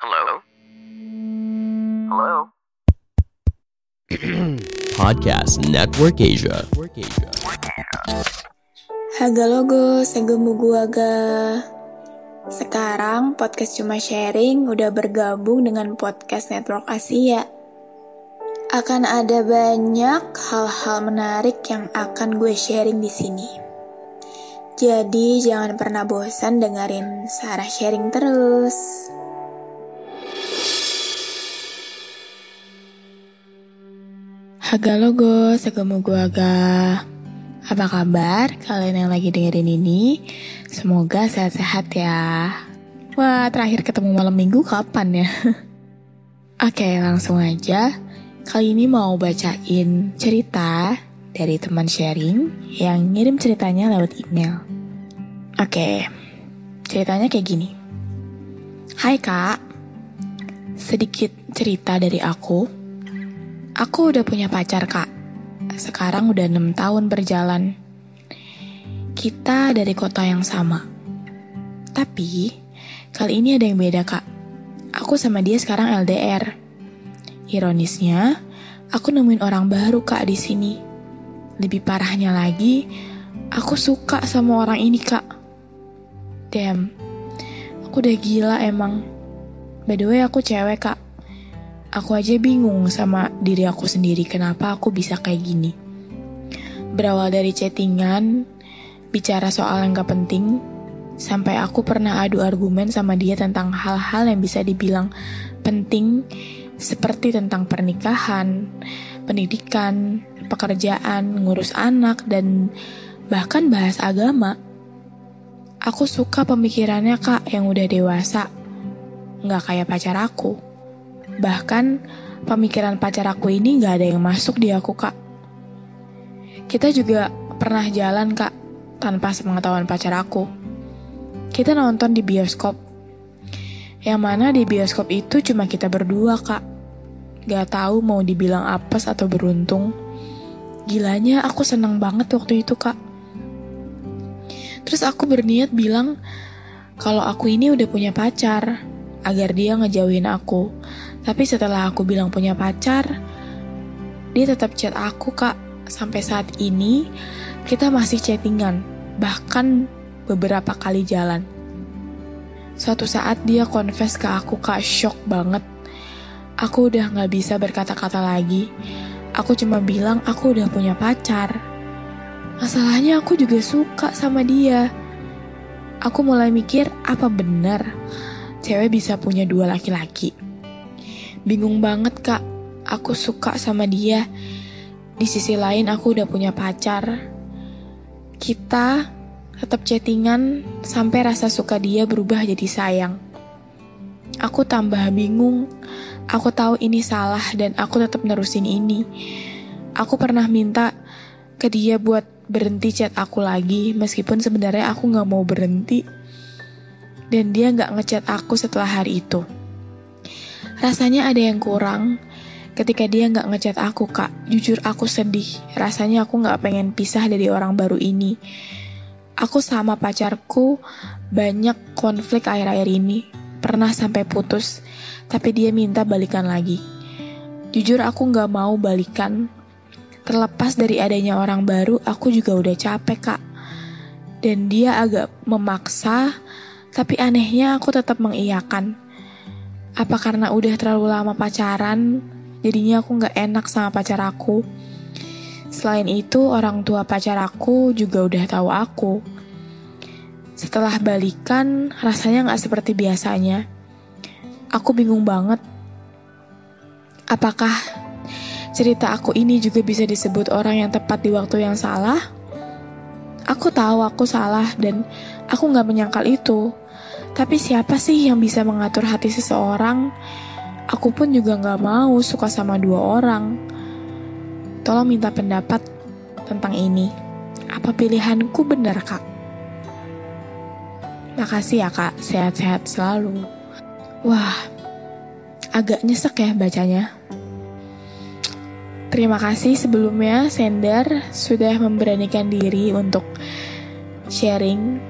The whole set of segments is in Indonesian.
Hello? Hello? Podcast Network Asia. Haga logo, segemu gua ga. Sekarang podcast cuma sharing udah bergabung dengan podcast Network Asia. Akan ada banyak hal-hal menarik yang akan gue sharing di sini. Jadi jangan pernah bosan dengerin Sarah sharing terus. Haga logo, segemu gua ga. Apa kabar kalian yang lagi dengerin ini? Semoga sehat-sehat ya. Wah, terakhir ketemu malam minggu kapan ya? Oke, langsung aja. Kali ini mau bacain cerita dari teman sharing yang ngirim ceritanya lewat email. Oke, ceritanya kayak gini. Hai kak, sedikit cerita dari aku. Aku udah punya pacar kak. Sekarang udah 6 tahun berjalan. Kita dari kota yang sama. Tapi, kali ini ada yang beda kak. Aku sama dia sekarang LDR. Ironisnya, aku nemuin orang baru kak di sini. Lebih parahnya lagi, aku suka sama orang ini kak. Damn, aku udah gila emang. By the way, aku cewek kak. Aku aja bingung sama diri aku sendiri kenapa aku bisa kayak gini. Berawal dari chattingan, bicara soal yang gak penting, sampai aku pernah adu argumen sama dia tentang hal-hal yang bisa dibilang penting seperti tentang pernikahan, pendidikan, pekerjaan, ngurus anak, dan bahkan bahas agama. Aku suka pemikirannya kak yang udah dewasa, nggak kayak pacar aku. Bahkan pemikiran pacar aku ini gak ada yang masuk di aku kak. Kita juga pernah jalan kak tanpa sepengetahuan pacar aku. Kita nonton di bioskop. Yang mana di bioskop itu cuma kita berdua kak. Gak tahu mau dibilang apes atau beruntung. Gilanya aku seneng banget waktu itu kak. Terus aku berniat bilang kalau aku ini udah punya pacar agar dia ngejauhin aku. Tapi setelah aku bilang punya pacar, dia tetap chat aku kak. Sampai saat ini kita masih chattingan, bahkan beberapa kali jalan. Suatu saat dia confess ke aku kak, shock banget. Aku udah gak bisa berkata-kata lagi. Aku cuma bilang aku udah punya pacar. Masalahnya aku juga suka sama dia. Aku mulai mikir apa benar cewek bisa punya dua laki-laki. Bingung banget kak, aku suka sama dia. Di sisi lain aku udah punya pacar. Kita tetap chattingan sampai rasa suka dia berubah jadi sayang. Aku tambah bingung. Aku tahu ini salah dan aku tetap nerusin ini. Aku pernah minta ke dia buat berhenti chat aku lagi, meskipun sebenarnya aku nggak mau berhenti. Dan dia nggak ngechat aku setelah hari itu. Rasanya ada yang kurang ketika dia nggak ngechat aku kak. Jujur aku sedih. Rasanya aku nggak pengen pisah dari orang baru ini. Aku sama pacarku banyak konflik akhir-akhir ini. Pernah sampai putus, tapi dia minta balikan lagi. Jujur aku nggak mau balikan. Terlepas dari adanya orang baru, aku juga udah capek kak. Dan dia agak memaksa, tapi anehnya aku tetap mengiyakan apa karena udah terlalu lama pacaran, jadinya aku gak enak sama pacar aku. Selain itu, orang tua pacar aku juga udah tahu aku. Setelah balikan, rasanya gak seperti biasanya. Aku bingung banget. Apakah cerita aku ini juga bisa disebut orang yang tepat di waktu yang salah? Aku tahu aku salah dan aku gak menyangkal itu. Tapi siapa sih yang bisa mengatur hati seseorang? Aku pun juga gak mau suka sama dua orang. Tolong minta pendapat tentang ini. Apa pilihanku benar, Kak? Makasih ya, Kak. Sehat-sehat selalu. Wah, agak nyesek ya bacanya. Terima kasih sebelumnya Sender sudah memberanikan diri untuk sharing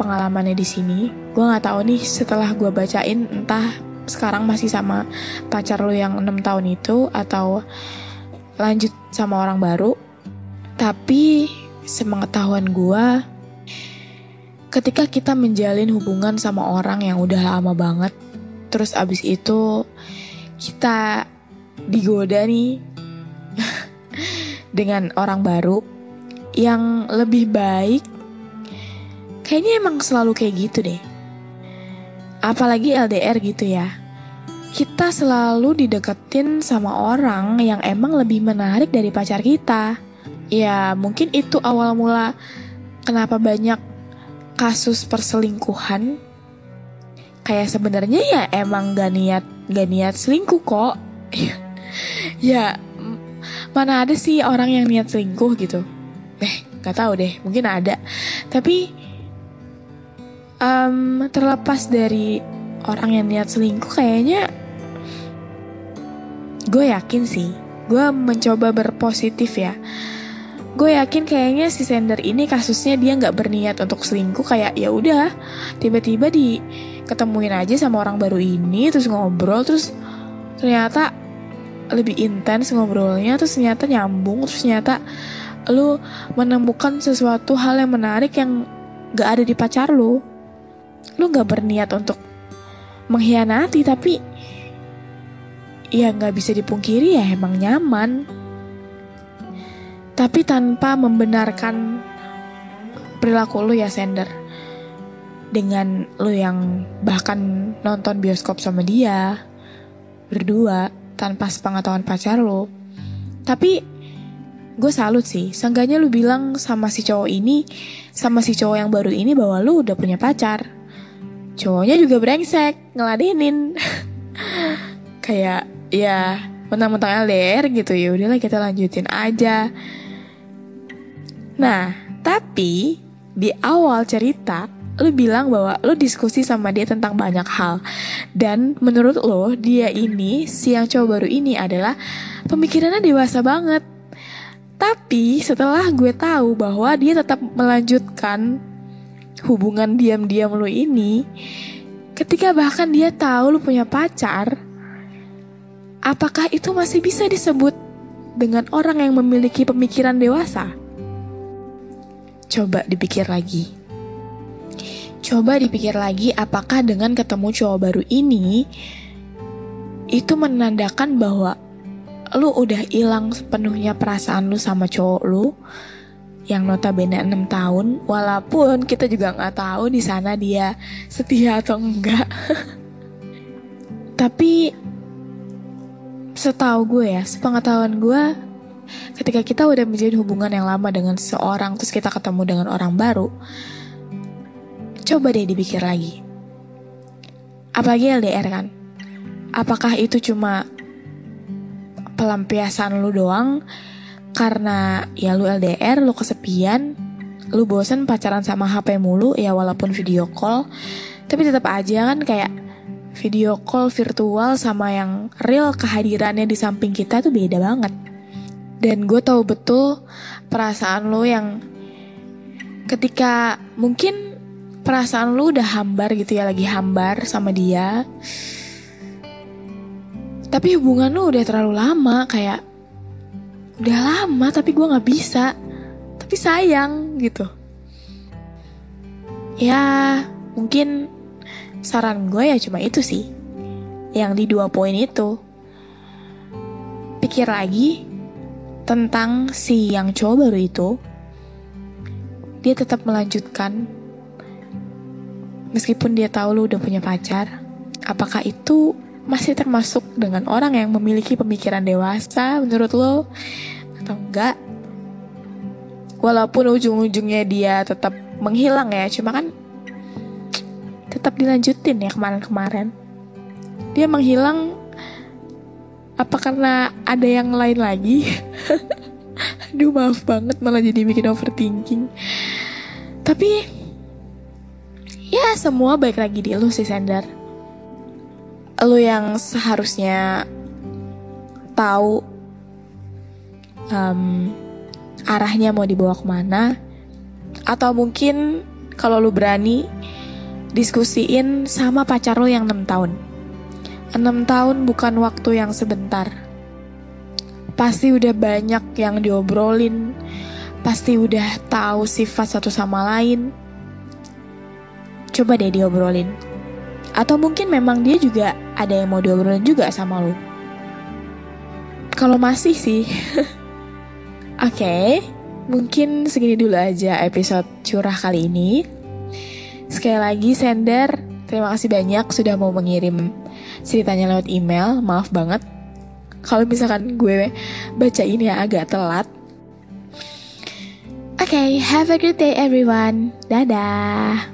pengalamannya di sini. Gue nggak tahu nih setelah gue bacain entah sekarang masih sama pacar lo yang enam tahun itu atau lanjut sama orang baru. Tapi semengetahuan gue, ketika kita menjalin hubungan sama orang yang udah lama banget, terus abis itu kita digoda nih dengan orang baru yang lebih baik Kayaknya emang selalu kayak gitu deh. Apalagi LDR gitu ya. Kita selalu dideketin sama orang yang emang lebih menarik dari pacar kita. Ya mungkin itu awal mula kenapa banyak kasus perselingkuhan. Kayak sebenarnya ya emang gak niat gak niat selingkuh kok. ya mana ada sih orang yang niat selingkuh gitu. Eh gak tahu deh mungkin ada. Tapi um, terlepas dari orang yang niat selingkuh kayaknya gue yakin sih gue mencoba berpositif ya. Gue yakin kayaknya si sender ini kasusnya dia nggak berniat untuk selingkuh kayak ya udah tiba-tiba di ketemuin aja sama orang baru ini terus ngobrol terus ternyata lebih intens ngobrolnya terus ternyata nyambung terus ternyata lu menemukan sesuatu hal yang menarik yang gak ada di pacar lu lu gak berniat untuk mengkhianati tapi ya gak bisa dipungkiri ya emang nyaman. Tapi tanpa membenarkan perilaku lu ya sender dengan lu yang bahkan nonton bioskop sama dia berdua tanpa sepengetahuan pacar lu. Tapi gue salut sih seenggaknya lu bilang sama si cowok ini sama si cowok yang baru ini bahwa lu udah punya pacar cowoknya juga brengsek ngeladenin. Kayak ya mentang-mentang LDR gitu ya udahlah kita lanjutin aja. Nah tapi di awal cerita lu bilang bahwa lu diskusi sama dia tentang banyak hal. Dan menurut lo dia ini si yang cowok baru ini adalah pemikirannya dewasa banget. Tapi setelah gue tahu bahwa dia tetap melanjutkan hubungan diam-diam lu ini, ketika bahkan dia tahu lu punya pacar, apakah itu masih bisa disebut dengan orang yang memiliki pemikiran dewasa? Coba dipikir lagi. Coba dipikir lagi apakah dengan ketemu cowok baru ini itu menandakan bahwa lu udah hilang sepenuhnya perasaan lu sama cowok lu yang notabene 6 tahun walaupun kita juga nggak tahu di sana dia setia atau enggak. Tapi setahu gue ya sepengetahuan gue ketika kita udah menjalin hubungan yang lama dengan seorang terus kita ketemu dengan orang baru coba deh dipikir lagi. Apalagi LDR kan? Apakah itu cuma pelampiasan lu doang karena ya lu LDR, lu kesepian, lu bosen pacaran sama HP mulu ya walaupun video call, tapi tetap aja kan kayak video call virtual sama yang real kehadirannya di samping kita tuh beda banget. Dan gue tahu betul perasaan lu yang ketika mungkin perasaan lu udah hambar gitu ya lagi hambar sama dia. Tapi hubungan lu udah terlalu lama kayak udah lama tapi gue nggak bisa. Tapi sayang gitu. Ya mungkin saran gue ya cuma itu sih. Yang di dua poin itu. Pikir lagi tentang si yang cowok baru itu. Dia tetap melanjutkan. Meskipun dia tahu lu udah punya pacar apakah itu masih termasuk dengan orang yang memiliki pemikiran dewasa menurut lo atau enggak walaupun ujung-ujungnya dia tetap menghilang ya cuma kan tetap dilanjutin ya kemarin-kemarin. Dia menghilang apa karena ada yang lain lagi? Aduh maaf banget malah jadi bikin overthinking. Tapi ya semua baik lagi di lu sih Sender. Lu yang seharusnya tahu um, arahnya mau dibawa ke mana atau mungkin kalau lu berani diskusiin sama pacar lu yang 6 tahun. 6 tahun bukan waktu yang sebentar. Pasti udah banyak yang diobrolin pasti udah tahu sifat satu sama lain. Coba deh diobrolin. Atau mungkin memang dia juga ada yang mau diobrolin juga sama lu kalau masih sih Oke, okay, mungkin segini dulu aja episode curah kali ini. Sekali lagi sender, terima kasih banyak sudah mau mengirim ceritanya lewat email. Maaf banget kalau misalkan gue baca ini agak telat. Oke, okay, have a good day everyone. Dadah.